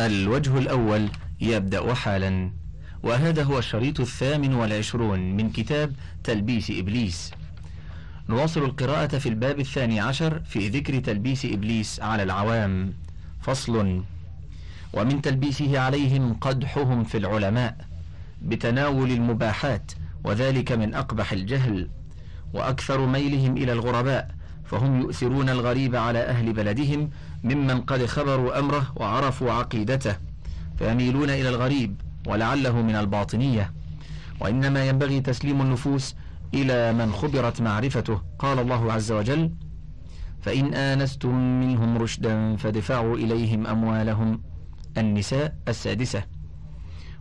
الوجه الأول يبدأ حالا وهذا هو الشريط الثامن والعشرون من كتاب تلبيس إبليس. نواصل القراءة في الباب الثاني عشر في ذكر تلبيس إبليس على العوام. فصل. ومن تلبيسه عليهم قدحهم في العلماء بتناول المباحات وذلك من أقبح الجهل وأكثر ميلهم إلى الغرباء فهم يؤثرون الغريب على أهل بلدهم ممن قد خبروا أمره وعرفوا عقيدته فيميلون إلى الغريب ولعله من الباطنية. وإنما ينبغي تسليم النفوس إلى من خبرت معرفته قال الله عز وجل فإن آنستم منهم رشدا فادفعوا إليهم أموالهم. النساء السادسة.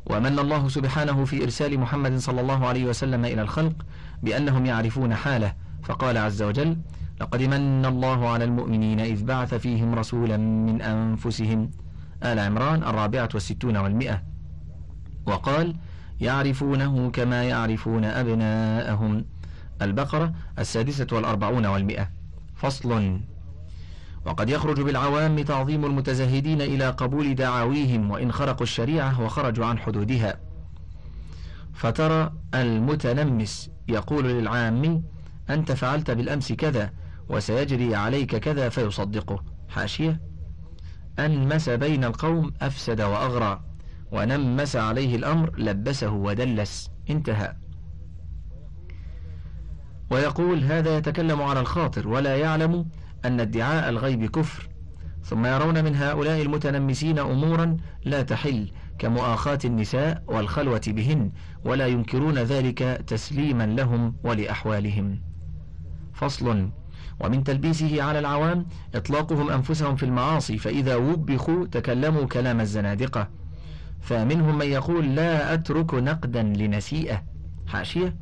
ومن الله سبحانه في إرسال محمد صلى الله عليه وسلم إلى الخلق بأنهم يعرفون حاله فقال عز وجل لقد من الله على المؤمنين إذ بعث فيهم رسولا من أنفسهم. آل عمران الرابعة والستون والمئة. وقال يعرفونه كما يعرفون أبناءهم. البقرة السادسة والأربعون والمئة. فصل. وقد يخرج بالعوام تعظيم المتزهدين إلى قبول دعاويهم وإن خرقوا الشريعة وخرجوا عن حدودها. فترى المتنمس يقول للعامي أنت فعلت بالأمس كذا. وسيجري عليك كذا فيصدقه. حاشية. أنمس بين القوم أفسد وأغرى ونمس عليه الأمر لبسه ودلس. انتهى. ويقول هذا يتكلم على الخاطر ولا يعلم أن ادعاء الغيب كفر. ثم يرون من هؤلاء المتنمسين أمورا لا تحل كمؤاخاة النساء والخلوة بهن ولا ينكرون ذلك تسليما لهم ولأحوالهم. فصل. ومن تلبيسه على العوام إطلاقهم أنفسهم في المعاصي فإذا وبخوا تكلموا كلام الزنادقة. فمنهم من يقول لا أترك نقدا لنسيئة. حاشية؟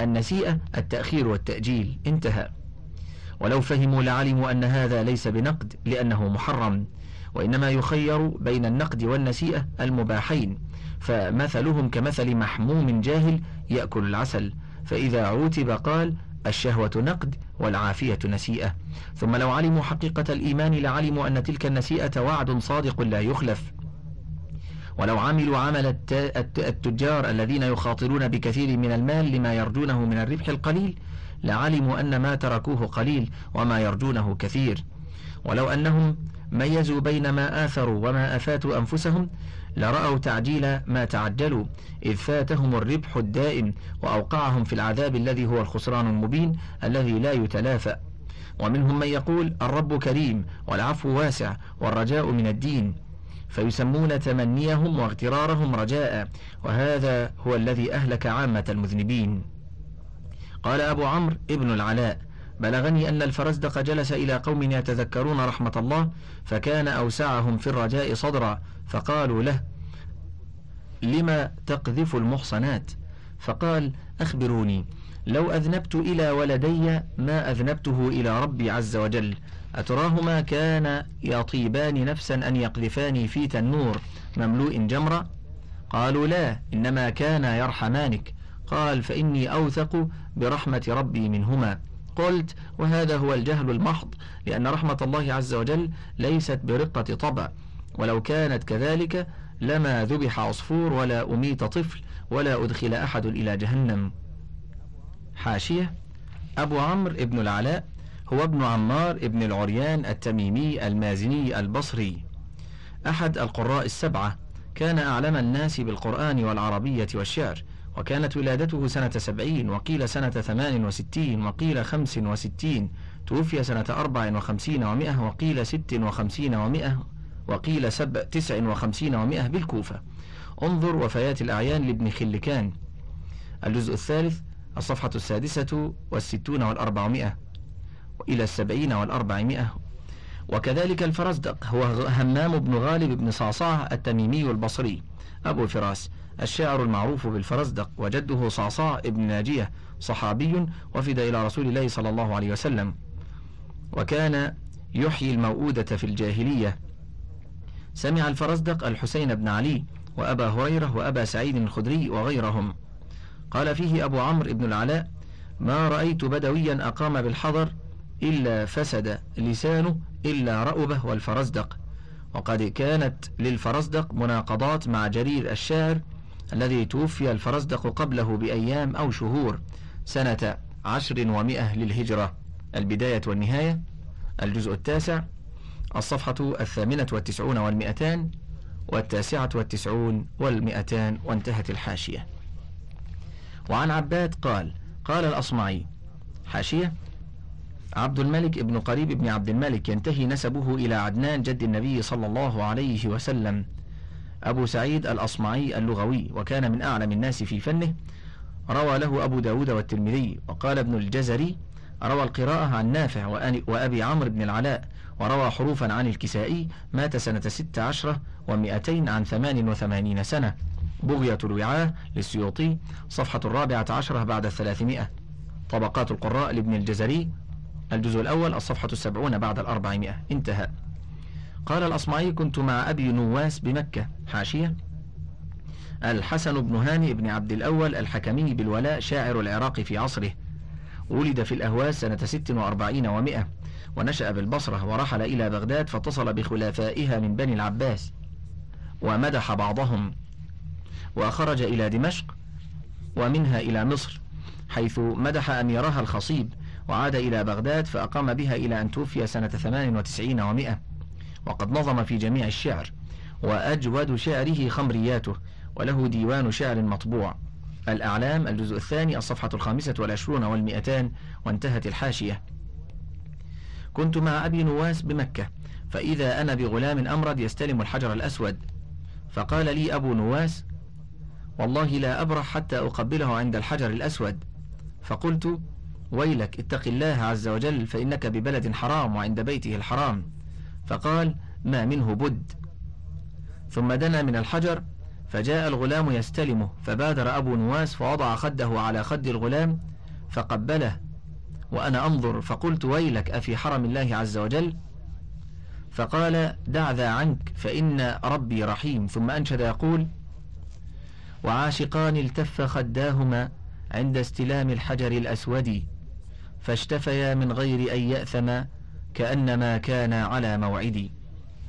النسيئة التأخير والتأجيل. انتهى. ولو فهموا لعلموا أن هذا ليس بنقد لأنه محرم. وإنما يخير بين النقد والنسيئة المباحين. فمثلهم كمثل محموم جاهل يأكل العسل. فإذا عوتب قال الشهوة نقد والعافية نسيئة. ثم لو علموا حقيقة الإيمان لعلموا أن تلك النسيئة وعد صادق لا يخلف. ولو عملوا عمل التجار الذين يخاطرون بكثير من المال لما يرجونه من الربح القليل لعلموا أن ما تركوه قليل وما يرجونه كثير. ولو أنهم ميزوا بين ما آثروا وما أفاتوا أنفسهم لرأوا تعجيل ما تعجلوا إذ فاتهم الربح الدائم وأوقعهم في العذاب الذي هو الخسران المبين الذي لا يتلافى ومنهم من يقول الرب كريم والعفو واسع والرجاء من الدين. فيسمون تمنيهم واغترارهم رجاء وهذا هو الذي أهلك عامة المذنبين. قال أبو عمرو ابن العلاء بلغني أن الفرزدق جلس إلى قوم يتذكرون رحمة الله فكان أوسعهم في الرجاء صدرا فقالوا له لما تقذف المحصنات؟ فقال أخبروني لو أذنبت إلى ولدي ما أذنبته إلى ربي عز وجل أتراهما كان يطيبان نفسا أن يقذفاني في تنور مملوء جمرة؟ قالوا لا إنما كان يرحمانك. قال فإني أوثق برحمة ربي منهما. قلت وهذا هو الجهل المحض لأن رحمة الله عز وجل ليست برقة طبع ولو كانت كذلك لما ذبح عصفور ولا أميت طفل ولا أدخل أحد إلى جهنم. حاشية أبو عمرو ابن العلاء هو ابن عمار ابن العريان التميمي المازني البصري. أحد القراء السبعة كان أعلم الناس بالقرآن والعربية والشعر. وكانت ولادته سنة سبعين وقيل سنة ثمان وستين وقيل خمس وستين. توفي سنة أربع وخمسين ومئة وقيل ست وخمسين ومئة وقيل سبع تسع وخمسين ومئة بالكوفة. انظر وفيات الأعيان لابن خلكان. الجزء الثالث الصفحة السادسة والستون والأربعمائة وإلى السبعين والأربعمائة. وكذلك الفرزدق هو همام بن غالب بن صعصاع التميمي البصري. أبو فراس الشاعر المعروف بالفرزدق وجده صعصاع ابن ناجية صحابي وفد إلى رسول الله صلى الله عليه وسلم. وكان يحيي الموؤودة في الجاهلية. سمع الفرزدق الحسين بن علي وأبا هريرة وأبا سعيد الخدري وغيرهم. قال فيه أبو عمرو بن العلاء ما رأيت بدويا أقام بالحضر إلا فسد لسانه إلا رأبه والفرزدق. وقد كانت للفرزدق مناقضات مع جرير الشاعر الذي توفي الفرزدق قبله بأيام أو شهور سنة عشر ومئة للهجرة. البداية والنهاية الجزء التاسع الصفحة الثامنة والتسعون والمئتان والتاسعة والتسعون والمئتان وانتهت الحاشية. وعن عباد قال قال الأصمعي حاشية عبد الملك ابن قريب بن عبد الملك ينتهي نسبه إلى عدنان جد النبي صلى الله عليه وسلم. أبو سعيد الأصمعي اللغوي وكان من أعلم الناس في فنه. روى له أبو داود والترمذي. وقال ابن الجزري روى القراءة عن نافع وأبي عمرو بن العلاء وروى حروفا عن الكسائي مات سنة ست عشرة ومئتين عن ثمان وثمانين سنة. بغية الوعاء للسيوطي. صفحة الرابعة عشرة بعد الثلاثمائة. طبقات القراء لابن الجزري. الجزء الأول الصفحة السبعون بعد الأربعمائة. انتهى. قال الأصمعي كنت مع أبي نواس بمكة. حاشية. الحسن بن هاني بن عبد الأول الحكمي بالولاء شاعر العراق في عصره. ولد في الأهواز سنة ست وأربعين ومائة ونشأ بالبصرة ورحل إلى بغداد فاتصل بخلفائها من بني العباس. ومدح بعضهم. وخرج إلى دمشق ومنها إلى مصر حيث مدح أميرها الخصيب. وعاد إلى بغداد فأقام بها إلى أن توفي سنة 98 ومئة. وقد نظم في جميع الشعر وأجود شعره خمرياته وله ديوان شعر مطبوع. الأعلام الجزء الثاني الصفحة الخامسة والعشرون والمئتان وانتهت الحاشية. كنت مع أبي نواس بمكة فإذا أنا بغلام أمرد يستلم الحجر الأسود. فقال لي أبو نواس والله لا أبرح حتى أقبله عند الحجر الأسود. فقلت ويلك اتق الله عز وجل فإنك ببلد حرام وعند بيته الحرام. فقال ما منه بد. ثم دنا من الحجر فجاء الغلام يستلمه فبادر أبو نواس فوضع خده على خد الغلام فقبله. وأنا أنظر فقلت ويلك أفي حرم الله عز وجل؟ فقال دع ذا عنك فإن ربي رحيم. ثم أنشد يقول وعاشقان التف خداهما عند استلام الحجر الأسود فاشتفيا من غير أن يأثما كأنما كان على موعدي.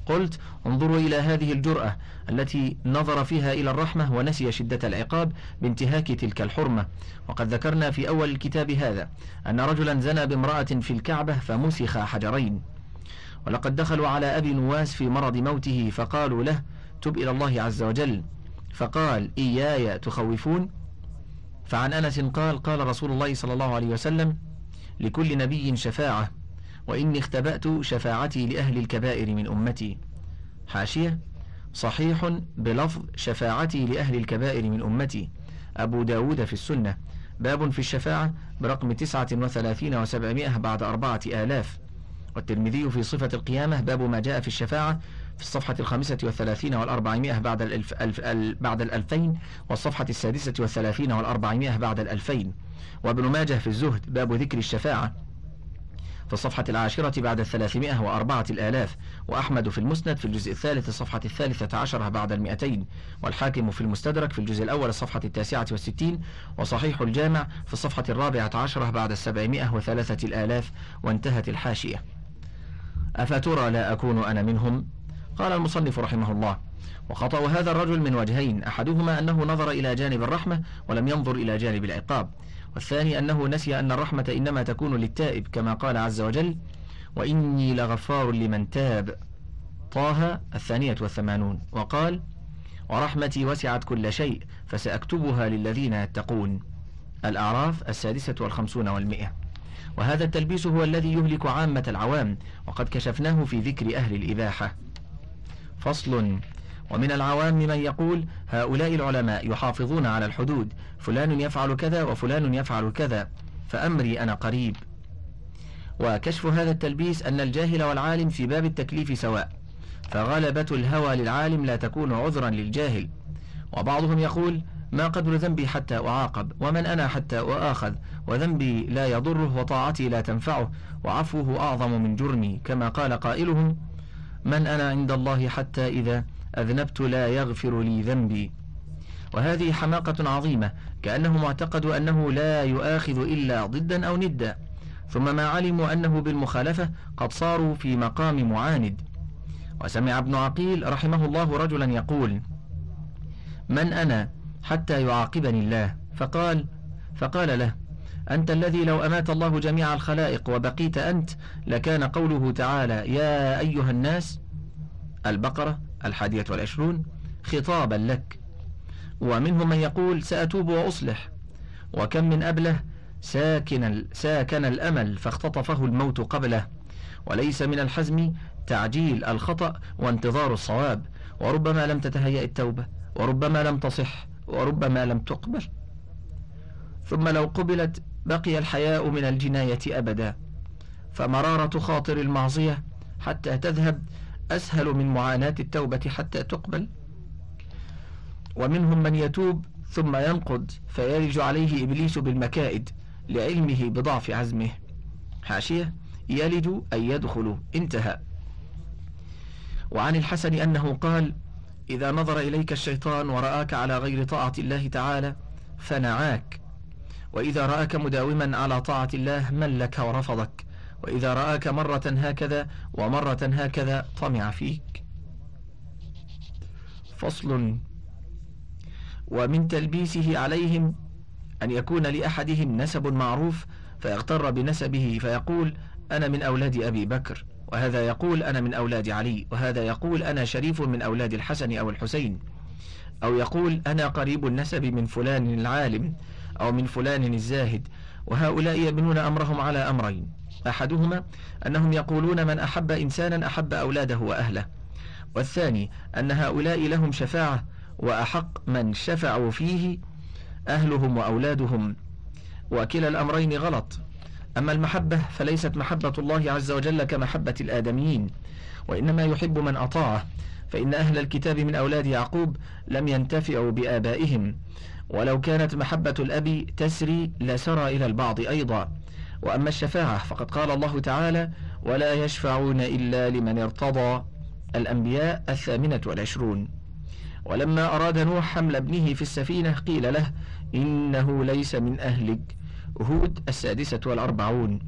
قلت انظروا إلى هذه الجرأة التي نظر فيها إلى الرحمة ونسي شدة العقاب بانتهاك تلك الحرمة. وقد ذكرنا في أول الكتاب هذا أن رجلا زنى بامرأة في الكعبة فمسخ حجرين. ولقد دخلوا على أبي نواس في مرض موته فقالوا له تب إلى الله عز وجل. فقال إياي تخوفون؟ فعن أنس قال قال رسول الله صلى الله عليه وسلم لكل نبي شفاعة. وإني اختبأت شفاعتي لأهل الكبائر من أمتي. حاشية. صحيح بلفظ شفاعتي لأهل الكبائر من أمتي. أبو داود في السنة. باب في الشفاعة برقم تسعة وثلاثين وسبعمائة بعد أربعة آلاف. والترمذي في صفة القيامة باب ما جاء في الشفاعة في الصفحة الخامسة والثلاثين والأربعمائة بعد الألف ألف بعد الألفين والصفحة السادسة والثلاثين والأربعمائة بعد الألفين. وابن ماجه في الزهد باب ذكر الشفاعة. في الصفحة العاشرة بعد الثلاثمائة وأربعة الآلاف وأحمد في المسند في الجزء الثالث الصفحة الثالثة عشرة بعد المئتين والحاكم في المستدرك في الجزء الأول الصفحة التاسعة والستين وصحيح الجامع في الصفحة الرابعة عشرة بعد السبعمائة وثلاثة الآلاف وانتهت الحاشية. أفترى لا أكون أنا منهم؟ قال المصنف رحمه الله. وخطأ هذا الرجل من وجهين أحدهما أنه نظر إلى جانب الرحمة ولم ينظر إلى جانب العقاب. والثاني أنه نسي أن الرحمة إنما تكون للتائب كما قال عز وجل وإني لغفار لمن تاب. طه الثانية والثمانون. وقال ورحمتي وسعت كل شيء فسأكتبها للذين يتقون. الأعراف السادسة والخمسون والمئة. وهذا التلبيس هو الذي يهلك عامة العوام وقد كشفناه في ذكر أهل الإباحة. فصل ومن العوام من يقول هؤلاء العلماء يحافظون على الحدود فلان يفعل كذا وفلان يفعل كذا فأمري أنا قريب. وكشف هذا التلبيس أن الجاهل والعالم في باب التكليف سواء فغلبة الهوى للعالم لا تكون عذرا للجاهل. وبعضهم يقول ما قدر ذنبي حتى أعاقب ومن أنا حتى أؤاخذ وذنبي لا يضره وطاعتي لا تنفعه وعفوه أعظم من جرمي. كما قال قائلهم من أنا عند الله حتى إذا أذنبت لا يغفر لي ذنبي. وهذه حماقة عظيمة كأنه معتقد أنه لا يؤاخذ إلا ضدا أو ندا. ثم ما علموا أنه بالمخالفة قد صاروا في مقام معاند. وسمع ابن عقيل رحمه الله رجلا يقول من أنا حتى يعاقبني الله؟ فقال فقال له أنت الذي لو أمات الله جميع الخلائق وبقيت أنت لكان قوله تعالى يا أيها الناس البقرة الحادية والعشرون خطابا لك. ومنهم من يقول سأتوب وأصلح. وكم من أبله ساكن, ساكن الأمل فاختطفه الموت قبله. وليس من الحزم تعجيل الخطأ وانتظار الصواب. وربما لم تتهيأ التوبة وربما لم تصح وربما لم تقبل. ثم لو قبلت بقي الحياء من الجناية أبدا. فمرارة خاطر المعصية حتى تذهب أسهل من معاناة التوبة حتى تقبل. ومنهم من يتوب ثم ينقض فيرج عليه إبليس بالمكائد لعلمه بضعف عزمه. حاشية يلج أي يدخل. انتهى. وعن الحسن أنه قال إذا نظر إليك الشيطان ورآك على غير طاعة الله تعالى فنعاك. وإذا رآك مداوما على طاعة الله ملك ورفضك. وإذا رآك مرة هكذا ومرة هكذا طمع فيك. فصل. ومن تلبيسه عليهم أن يكون لأحدهم نسب معروف فيغتر بنسبه فيقول أنا من أولاد أبي بكر وهذا يقول أنا من أولاد علي وهذا يقول أنا شريف من أولاد الحسن أو الحسين. أو يقول أنا قريب النسب من فلان العالم أو من فلان الزاهد وهؤلاء يبنون أمرهم على أمرين. أحدهما أنهم يقولون من أحب إنسانا أحب أولاده وأهله. والثاني أن هؤلاء لهم شفاعة وأحق من شفعوا فيه أهلهم وأولادهم. وكلا الأمرين غلط. أما المحبة فليست محبة الله عز وجل كمحبة الآدميين. وإنما يحب من أطاعه. فإن أهل الكتاب من أولاد يعقوب لم ينتفعوا بآبائهم. ولو كانت محبة الأب تسري لسرى إلى البعض أيضا. وأما الشفاعة فقد قال الله تعالى ولا يشفعون إلا لمن ارتضى الأنبياء الثامنة والعشرون. ولما أراد نوح حمل ابنه في السفينة قيل له إنه ليس من أهلك هود السادسة والأربعون.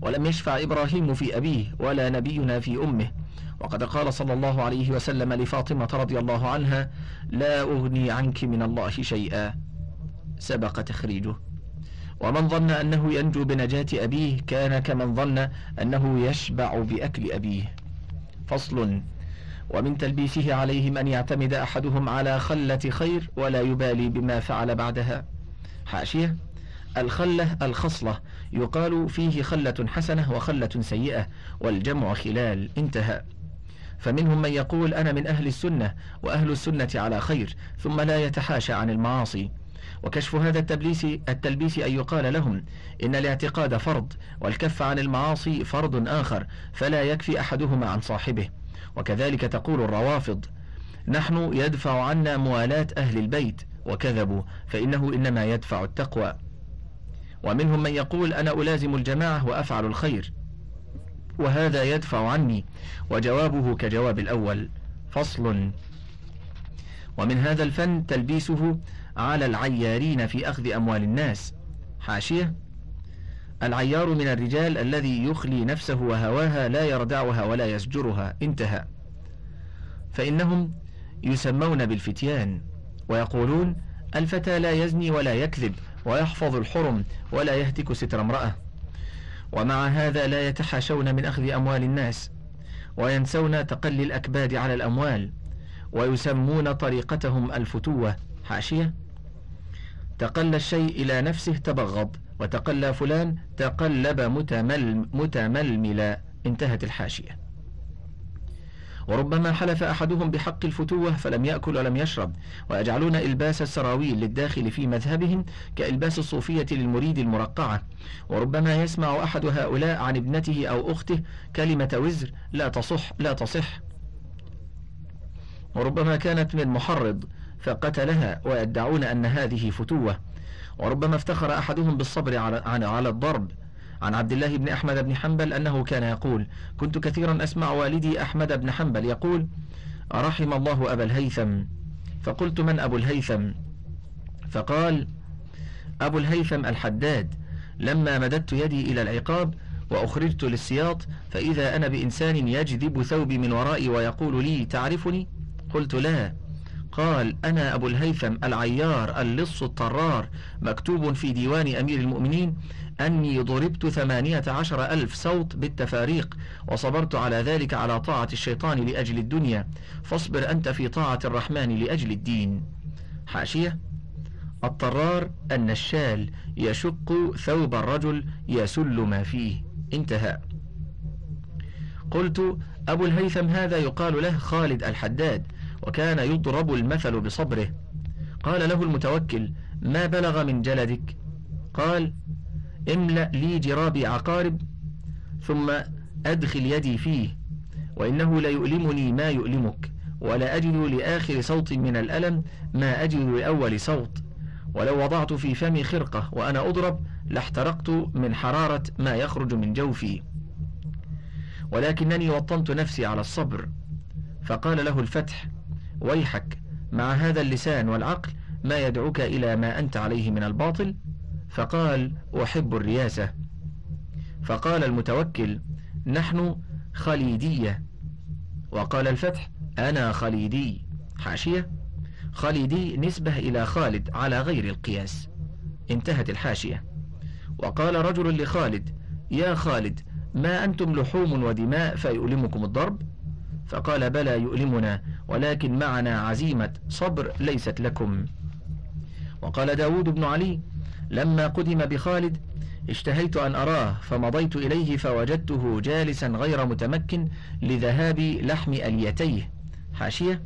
ولم يشفع إبراهيم في أبيه ولا نبينا في أمه. وقد قال صلى الله عليه وسلم لفاطمة رضي الله عنها لا أغني عنك من الله شيئا. سبق تخريجه. ومن ظن أنه ينجو بنجاة أبيه كان كمن ظن أنه يشبع بأكل أبيه. فصل. ومن تلبيسه عليهم أن يعتمد أحدهم على خلة خير ولا يبالي بما فعل بعدها. حاشية. الخلة الخصلة. يقال فيه خلة حسنة وخلة سيئة والجمع خلال انتهى. فمنهم من يقول أنا من أهل السنة وأهل السنة على خير ثم لا يتحاشى عن المعاصي. وكشف هذا التبليس التلبيس أن يقال لهم إن الاعتقاد فرض والكف عن المعاصي فرض آخر فلا يكفي أحدهما عن صاحبه. وكذلك تقول الروافض نحن يدفع عنا موالاة أهل البيت وكذبوا فإنه إنما يدفع التقوى. ومنهم من يقول أنا ألازم الجماعة وأفعل الخير وهذا يدفع عني. وجوابه كجواب الأول فصل. ومن هذا الفن تلبيسه على العيارين في أخذ أموال الناس. حاشية. العيار من الرجال الذي يخلي نفسه وهواها لا يردعها ولا يزجرها. انتهى. فإنهم يسمون بالفتيان ويقولون الفتى لا يزني ولا يكذب ويحفظ الحرم ولا يهتك ستر امرأة. ومع هذا لا يتحاشون من أخذ أموال الناس وينسون تقلي الأكباد على الأموال ويسمون طريقتهم الفتوة. حاشية؟ تقلى الشيء إلى نفسه تبغض وتقلى فلان تقلب متمل متململا. انتهت الحاشية. وربما حلف أحدهم بحق الفتوة فلم يأكل ولم يشرب ويجعلون إلباس السراويل للداخل في مذهبهم كإلباس الصوفية للمريد المرقعة. وربما يسمع أحد هؤلاء عن ابنته أو أخته كلمة وزر لا تصح لا تصح. وربما كانت من محرض فقتلها ويدعون أن هذه فتوة. وربما افتخر أحدهم بالصبر على, على الضرب. عن عبد الله بن أحمد بن حنبل أنه كان يقول كنت كثيرا أسمع والدي أحمد بن حنبل يقول رحم الله أبا الهيثم فقلت من أبو الهيثم؟ فقال أبو الهيثم الحداد لما مددت يدي إلى العقاب وأخرجت للسياط فإذا أنا بإنسان يجذب ثوبي من ورائي ويقول لي تعرفني؟ قلت لا. قال أنا أبو الهيثم العيار اللص الطرار مكتوب في ديوان أمير المؤمنين أني ضربت ثمانية عشر ألف صوت بالتفاريق وصبرت على ذلك على طاعة الشيطان لأجل الدنيا فاصبر أنت في طاعة الرحمن لأجل الدين. حاشية. الطرار النشال يشق ثوب الرجل يسل ما فيه. انتهى. قلت أبو الهيثم هذا يقال له خالد الحداد. وكان يضرب المثل بصبره. قال له المتوكل ما بلغ من جلدك؟ قال املأ لي جرابي عقارب ثم أدخل يدي فيه وإنه ليؤلمني ما يؤلمك ولا أجد لآخر صوت من الألم ما أجد لأول صوت. ولو وضعت في فمي خرقة وأنا أضرب لاحترقت من حرارة ما يخرج من جوفي. ولكنني وطنت نفسي على الصبر. فقال له الفتح ويحك مع هذا اللسان والعقل ما يدعوك إلى ما أنت عليه من الباطل؟ فقال أحب الرياسة. فقال المتوكل نحن خليدية. وقال الفتح أنا خليدي. حاشية خليدي نسبة إلى خالد على غير القياس. انتهت الحاشية. وقال رجل لخالد يا خالد ما أنتم لحوم ودماء فيؤلمكم الضرب؟ فقال بلى يؤلمنا ولكن معنا عزيمة صبر ليست لكم. وقال داود بن علي لما قدم بخالد اشتهيت أن أراه فمضيت إليه فوجدته جالسا غير متمكن لذهاب لحم أليتيه حاشية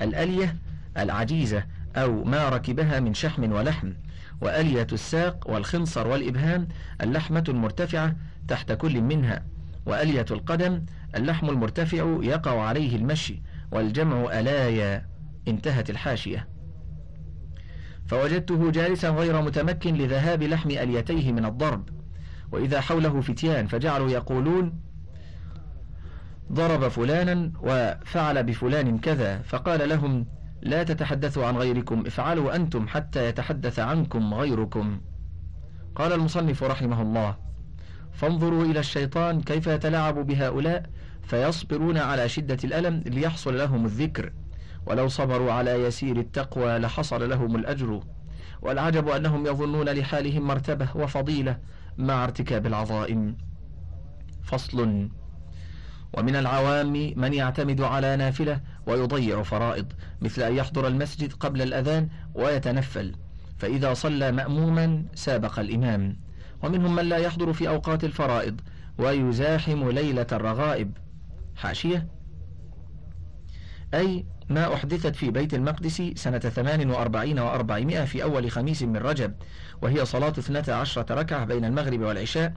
الألية العجيزة أو ما ركبها من شحم ولحم وألية الساق والخنصر والإبهام اللحمة المرتفعة تحت كل منها. وألية القدم اللحم المرتفع يقع عليه المشي والجمع ألايا انتهت الحاشية. فوجدته جالسا غير متمكن لذهاب لحم أليتيه من الضرب. وإذا حوله فتيان فجعلوا يقولون ضرب فلانا وفعل بفلان كذا. فقال لهم لا تتحدثوا عن غيركم افعلوا أنتم حتى يتحدث عنكم غيركم. قال المصنف رحمه الله فانظروا إلى الشيطان كيف يتلاعب بهؤلاء فيصبرون على شدة الألم ليحصل لهم الذكر. ولو صبروا على يسير التقوى لحصل لهم الأجر. والعجب أنهم يظنون لحالهم مرتبة وفضيلة مع ارتكاب العظائم. فصل. ومن العوام من يعتمد على نافلة ويضيع فرائض مثل أن يحضر المسجد قبل الأذان ويتنفل فإذا صلى مأموما سابق الإمام. ومنهم من لا يحضر في أوقات الفرائض ويزاحم ليلة الرغائب. حاشية؟ أي ما أحدثت في بيت المقدس سنة 48 و400 في أول خميس من رجب وهي صلاة 12 ركعة بين المغرب والعشاء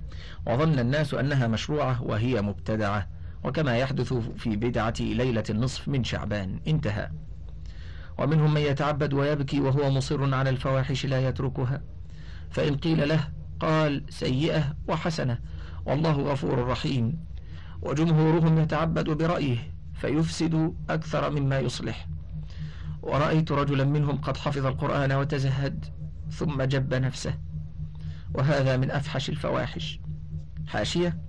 وظن الناس أنها مشروعة وهي مبتدعة. وكما يحدث في بدعة ليلة النصف من شعبان. انتهى. ومنهم من يتعبد ويبكي وهو مصر على الفواحش لا يتركها. فإن قيل له قال سيئة وحسنة. والله غفور رحيم. وجمهورهم يتعبد برأيه فيفسد أكثر مما يصلح. ورأيت رجلا منهم قد حفظ القرآن وتزهد ثم جب نفسه. وهذا من أفحش الفواحش. حاشية.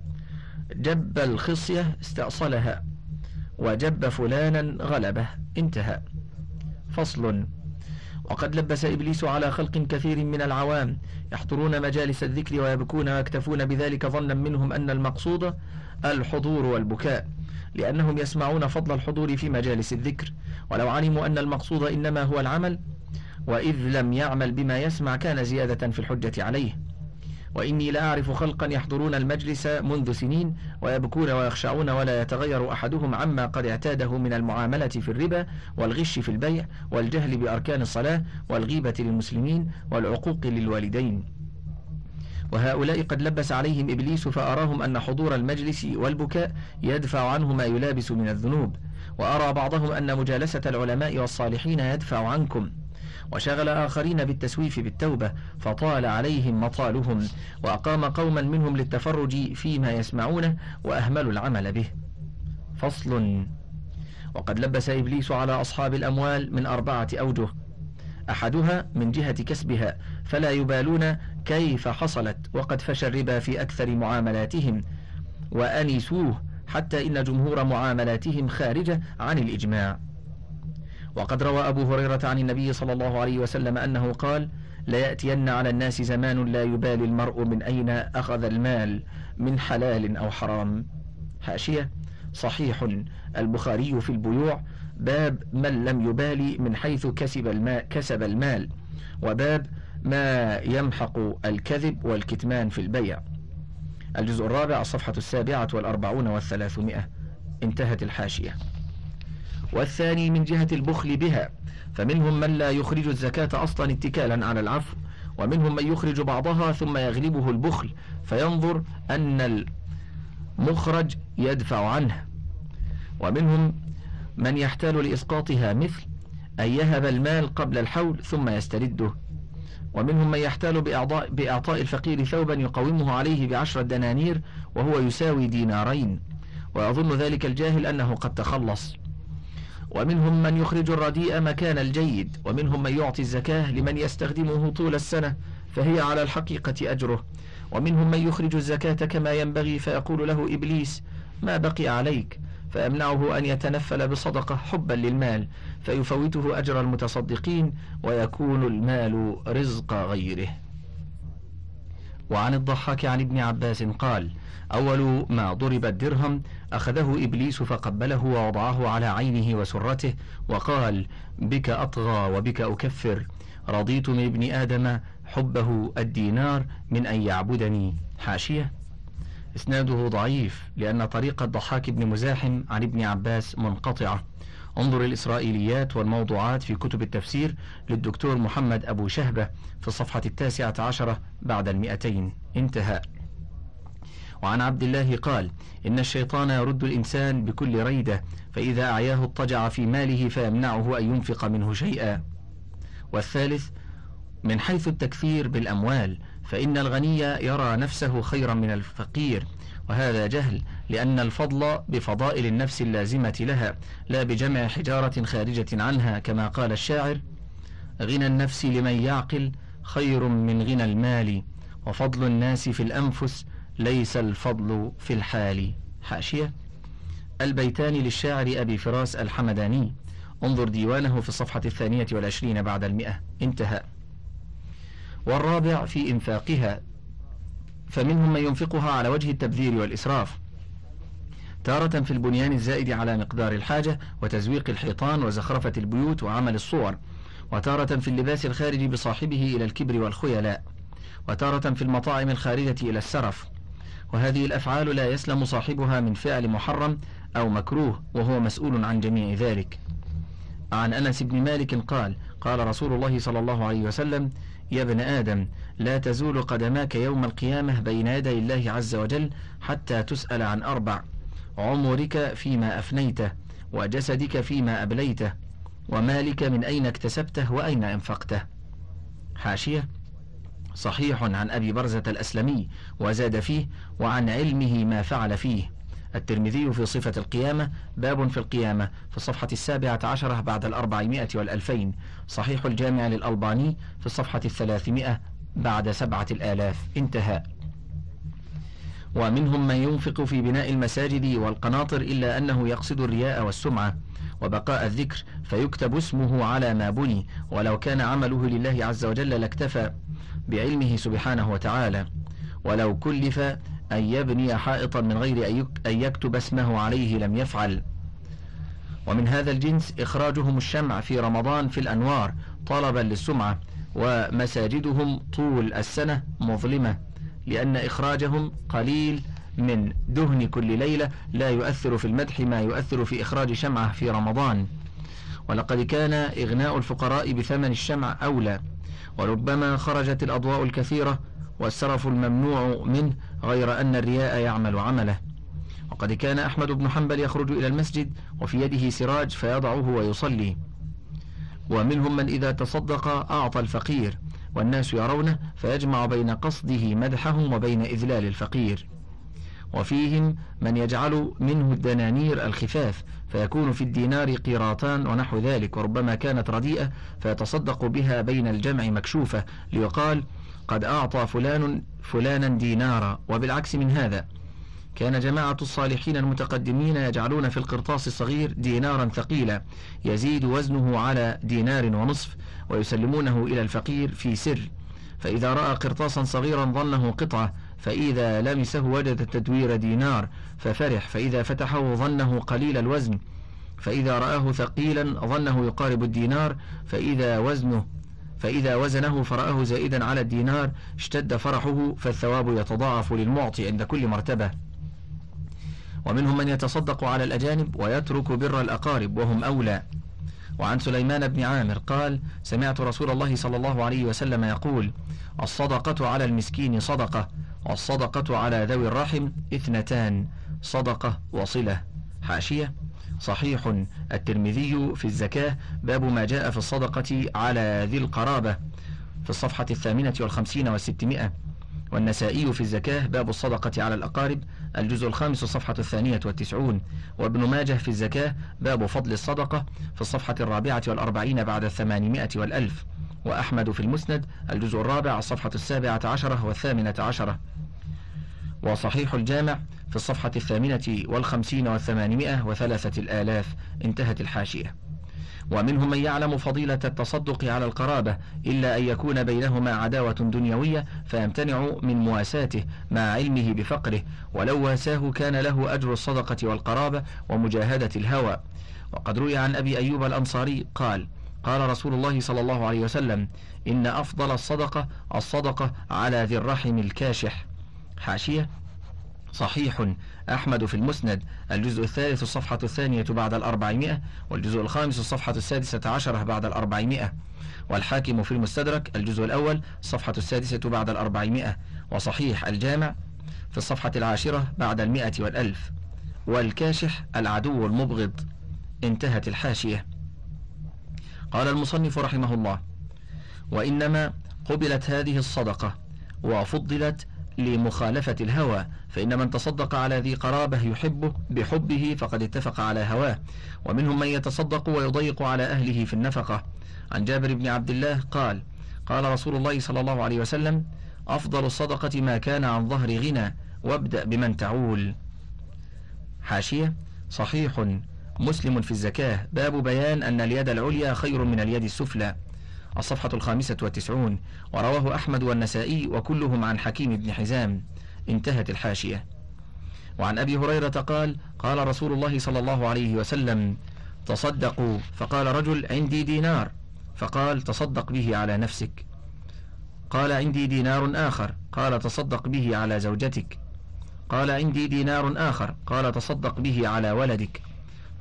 جب الخصية استأصلها وجب فلانا غلبه انتهى. فصل. وقد لبس إبليس على خلق كثير من العوام يحضرون مجالس الذكر ويبكون ويكتفون بذلك ظنا منهم أن المقصود الحضور والبكاء لأنهم يسمعون فضل الحضور في مجالس الذكر. ولو علموا أن المقصود إنما هو العمل وإذ لم يعمل بما يسمع كان زيادة في الحجة عليه. وإني لأعرف خلقا يحضرون المجلس منذ سنين ويبكون ويخشعون ولا يتغير أحدهم عما قد اعتاده من المعاملة في الربا والغش في البيع والجهل بأركان الصلاة والغيبة للمسلمين والعقوق للوالدين. وهؤلاء قد لبس عليهم إبليس فأراهم أن حضور المجلس والبكاء يدفع عنه ما يلابس من الذنوب. وأرى بعضهم أن مجالسة العلماء والصالحين يدفع عنكم. وشغل آخرين بالتسويف بالتوبة فطال عليهم مطالهم وأقام قوما منهم للتفرج فيما يسمعونه وأهملوا العمل به. فصل. وقد لبس إبليس على أصحاب الأموال من أربعة أوجه. أحدها من جهة كسبها فلا يبالون كيف حصلت وقد فشى الربا في أكثر معاملاتهم. وأنسوه حتى إن جمهور معاملاتهم خارجة عن الإجماع. وقد روى أبو هريرة عن النبي صلى الله عليه وسلم أنه قال ليأتين على الناس زمان لا يبالي المرء من أين أخذ المال من حلال أو حرام. حاشية صحيح البخاري في البيوع باب من لم يبالي من حيث كسب المال, كسب المال وباب ما يمحق الكذب والكتمان في البيع. الجزء الرابع الصفحة السابعة والأربعون والثلاثمائة. انتهت الحاشية. والثاني من جهة البخل بها. فمنهم من لا يخرج الزكاة أصلا اتكالا على العفو ومنهم من يخرج بعضها ثم يغلبه البخل فينظر أن المخرج يدفع عنه. ومنهم من يحتال لإسقاطها مثل أن يهب المال قبل الحول ثم يسترده. ومنهم من يحتال بإعطاء, بإعطاء الفقير ثوبا يقومه عليه بعشرة دنانير وهو يساوي دينارين. ويظن ذلك الجاهل أنه قد تخلص. ومنهم من يخرج الرديء مكان الجيد ومنهم من يعطي الزكاة لمن يستخدمه طول السنة فهي على الحقيقة أجره. ومنهم من يخرج الزكاة كما ينبغي فيقول له إبليس ما بقي عليك؟ فيمنعه أن يتنفل بصدقة حبا للمال فيفوته أجر المتصدقين ويكون المال رزق غيره. وعن الضحاك عن ابن عباس قال أول ما ضرب الدرهم أخذه إبليس فقبله ووضعه على عينه وسرته وقال بك أطغى وبك أكفر. رضيت من ابن آدم حبه الدينار من أن يعبدني. حاشية. إسناده ضعيف لأن طريق الضحاك بن مزاحم عن ابن عباس منقطعة. انظر الإسرائيليات والموضوعات في كتب التفسير للدكتور محمد أبو شهبة في الصفحة التاسعة عشرة بعد المئتين. انتهى. وعن عبد الله قال إن الشيطان يرد الإنسان بكل ريدة فإذا أعياه اضطجع في ماله فيمنعه أن ينفق منه شيئا. والثالث من حيث التكثير بالأموال فإن الغني يرى نفسه خيرا من الفقير وهذا جهل لأن الفضل بفضائل النفس اللازمة لها لا بجمع حجارة خارجة عنها كما قال الشاعر غنى النفس لمن يعقل خير من غنى المال وفضل الناس في الأنفس ليس الفضل في الحال. حاشية. البيتان للشاعر أبي فراس الحمداني. انظر ديوانه في الصفحة الثانية والعشرين بعد المئة. انتهى. والرابع في إنفاقها. فمنهم من ينفقها على وجه التبذير والإسراف. تارة في البنيان الزائد على مقدار الحاجة وتزويق الحيطان وزخرفة البيوت وعمل الصور. وتارة في اللباس الخارج بصاحبه إلى الكبر والخيلاء. وتارة في المطاعم الخارجة إلى السرف. وهذه الأفعال لا يسلم صاحبها من فعل محرم أو مكروه وهو مسؤول عن جميع ذلك. عن أنس بن مالك قال قال رسول الله صلى الله عليه وسلم يا ابن آدم لا تزول قدماك يوم القيامة بين يدي الله عز وجل حتى تسأل عن أربع عمرك فيما أفنيته وجسدك فيما أبليته ومالك من أين اكتسبته وأين أنفقته. حاشية صحيح عن أبي برزة الأسلمي وزاد فيه وعن علمه ما فعل فيه. الترمذي في صفة القيامة باب في القيامة في الصفحة السابعة عشرة بعد الأربعمائة والألفين. صحيح الجامع للألباني في الصفحة الثلاثمائة بعد سبعة الآلاف. انتهى. ومنهم من ينفق في بناء المساجد والقناطر إلا أنه يقصد الرياء والسمعة وبقاء الذكر فيكتب اسمه على ما بني. ولو كان عمله لله عز وجل لاكتفى. بعلمه سبحانه وتعالى. ولو كلف أن يبني حائطا من غير أن يكتب اسمه عليه لم يفعل. ومن هذا الجنس إخراجهم الشمع في رمضان في الأنوار طلبا للسمعة ومساجدهم طول السنة مظلمة لأن إخراجهم قليل من دهن كل ليلة لا يؤثر في المدح ما يؤثر في إخراج شمعة في رمضان. ولقد كان إغناء الفقراء بثمن الشمع أولى. وربما خرجت الأضواء الكثيرة والسرف الممنوع منه غير أن الرياء يعمل عمله. وقد كان أحمد بن حنبل يخرج إلى المسجد وفي يده سراج فيضعه ويصلي. ومنهم من إذا تصدق أعطى الفقير والناس يرونه فيجمع بين قصده مدحهم وبين إذلال الفقير. وفيهم من يجعل منه الدنانير الخفاف فيكون في الدينار قيراطان ونحو ذلك وربما كانت رديئة فيتصدق بها بين الجمع مكشوفة ليقال قد أعطى فلان فلانا دينارا. وبالعكس من هذا كان جماعة الصالحين المتقدمين يجعلون في القرطاس الصغير دينارا ثقيلا يزيد وزنه على دينار ونصف ويسلمونه إلى الفقير في سر. فإذا رأى قرطاسا صغيرا ظنه قطعة فإذا لمسه وجد التدوير دينار ففرح. فإذا فتحه ظنه قليل الوزن. فإذا رآه ثقيلا ظنه يقارب الدينار. فإذا وزنه فإذا وزنه فرآه زائدا على الدينار اشتد فرحه فالثواب يتضاعف للمعطي عند كل مرتبة. ومنهم من يتصدق على الأجانب ويترك بر الأقارب وهم أولى. وعن سليمان بن عامر قال سمعت رسول الله صلى الله عليه وسلم يقول الصدقة على المسكين صدقة. والصدقة على ذوي الرحم اثنتان. صدقة وصلة. حاشية. صحيح الترمذي في الزكاة. باب ما جاء في الصدقة على ذي القرابة. في الصفحة الثامنة والخمسين والستمائة. والنسائي في الزكاة. باب الصدقة على الأقارب. الجزء الخامس الصفحة الثانية والتسعون. وابن ماجه في الزكاة. باب فضل الصدقة. في الصفحة الرابعة والأربعين بعد الثمانمائة والألف. وأحمد في المسند الجزء الرابع الصفحة السابعة عشرة والثامنة عشرة. وصحيح الجامع في الصفحة الثامنة والخمسين والثمانمائة وثلاثة الآلاف انتهت الحاشية. ومنهم من يعلم فضيلة التصدق على القرابة إلا أن يكون بينهما عداوة دنيوية فيمتنع من مواساته مع علمه بفقره ولو واساه كان له أجر الصدقة والقرابة ومجاهدة الهوى. وقد روي عن أبي أيوب الأنصاري قال قال رسول الله صلى الله عليه وسلم إن أفضل الصدقة الصدقة على ذي الرحم الكاشح. حاشية. صحيح. أحمد في المسند. الجزء الثالث الصفحة الثانية بعد الأربعمائة والجزء الخامس الصفحة السادسة عشرة بعد الأربعمائة. والحاكم في المستدرك الجزء الأول الصفحة السادسة بعد الأربعمائة. وصحيح. الجامع في الصفحة العاشرة بعد المائة والألف. والكاشح العدو المبغض. انتهت الحاشية. قال المصنف رحمه الله وإنما قبلت هذه الصدقة وفضلت لمخالفة الهوى فإن من تصدق على ذي قرابة يحبه بحبه فقد اتفق على هواه. ومنهم من يتصدق ويضيق على أهله في النفقة. عن جابر بن عبد الله قال قال رسول الله صلى الله عليه وسلم أفضل الصدقة ما كان عن ظهر غنى وابدأ بمن تعول. حاشية صحيح. مسلم في الزكاة. باب بيان أن اليد العليا خير من اليد السفلى. الصفحة الخامسة والتسعون. ورواه أحمد والنسائي وكلهم عن حكيم بن حزام. انتهت الحاشية. وعن أبي هريرة قال قال رسول الله صلى الله عليه وسلم تصدقوا. فقال رجل عندي دينار. فقال تصدق به على نفسك. قال عندي دينار آخر. قال تصدق به على زوجتك. قال عندي دينار آخر. قال تصدق به على ولدك.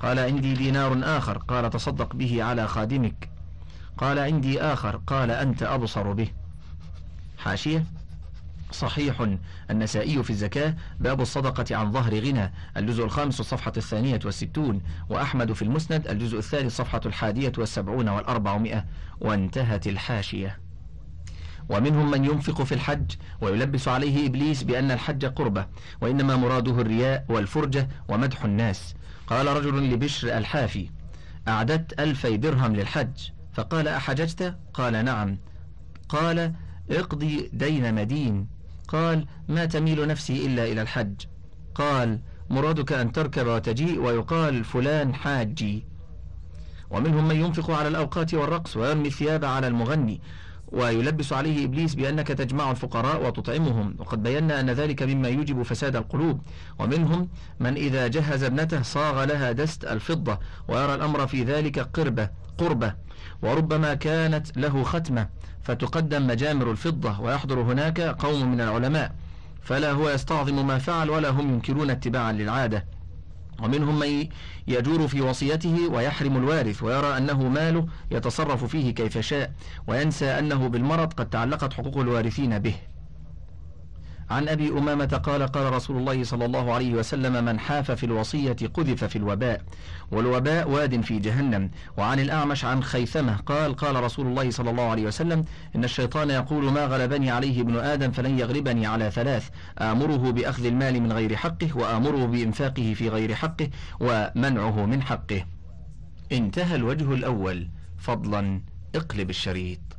قال عندي دينار آخر قال تصدق به على خادمك. قال عندي آخر قال أنت أبصر به. حاشية. صحيح النسائي في الزكاة باب الصدقة عن ظهر غنى الجزء الخامس الصفحة الثانية والستون وأحمد في المسند الجزء الثالث صفحة الحادية والسبعون والأربعمائة. وانتهت الحاشية. ومنهم من ينفق في الحج ويلبس عليه إبليس بأن الحج قربة وإنما مراده الرياء والفرجة ومدح الناس. قال رجل لبشر الحافي أعددت ألفي درهم للحج. فقال أحججت؟ قال نعم. قال اقضي دين مدين. قال ما تميل نفسي إلا إلى الحج. قال مرادك أن تركب وتجيء ويقال فلان حاجي. ومنهم من ينفق على الأوقات والرقص ويرمي الثياب على المغني. ويلبس عليه إبليس بأنك تجمع الفقراء وتطعمهم. وقد بينا أن ذلك مما يوجب فساد القلوب. ومنهم من إذا جهز ابنته صاغ لها دست الفضة ويرى الأمر في ذلك قربة قربة. وربما كانت له ختمة فتقدم مجامر الفضة ويحضر هناك قوم من العلماء. فلا هو يستعظم ما فعل ولا هم ينكرون اتباعا للعادة. ومنهم من يجور في وصيته ويحرم الوارث ويرى أنه ماله يتصرف فيه كيف شاء وينسى أنه بالمرض قد تعلقت حقوق الوارثين به. عن أبي أمامة قال قال رسول الله صلى الله عليه وسلم من حاف في الوصية قذف في الوباء والوباء واد في جهنم. وعن الأعمش عن خيثمة قال قال رسول الله صلى الله عليه وسلم إن الشيطان يقول ما غلبني عليه ابن آدم فلن يغلبني على ثلاث آمره بأخذ المال من غير حقه وآمره بإنفاقه في غير حقه ومنعه من حقه. انتهى الوجه الأول. فضلا اقلب الشريط.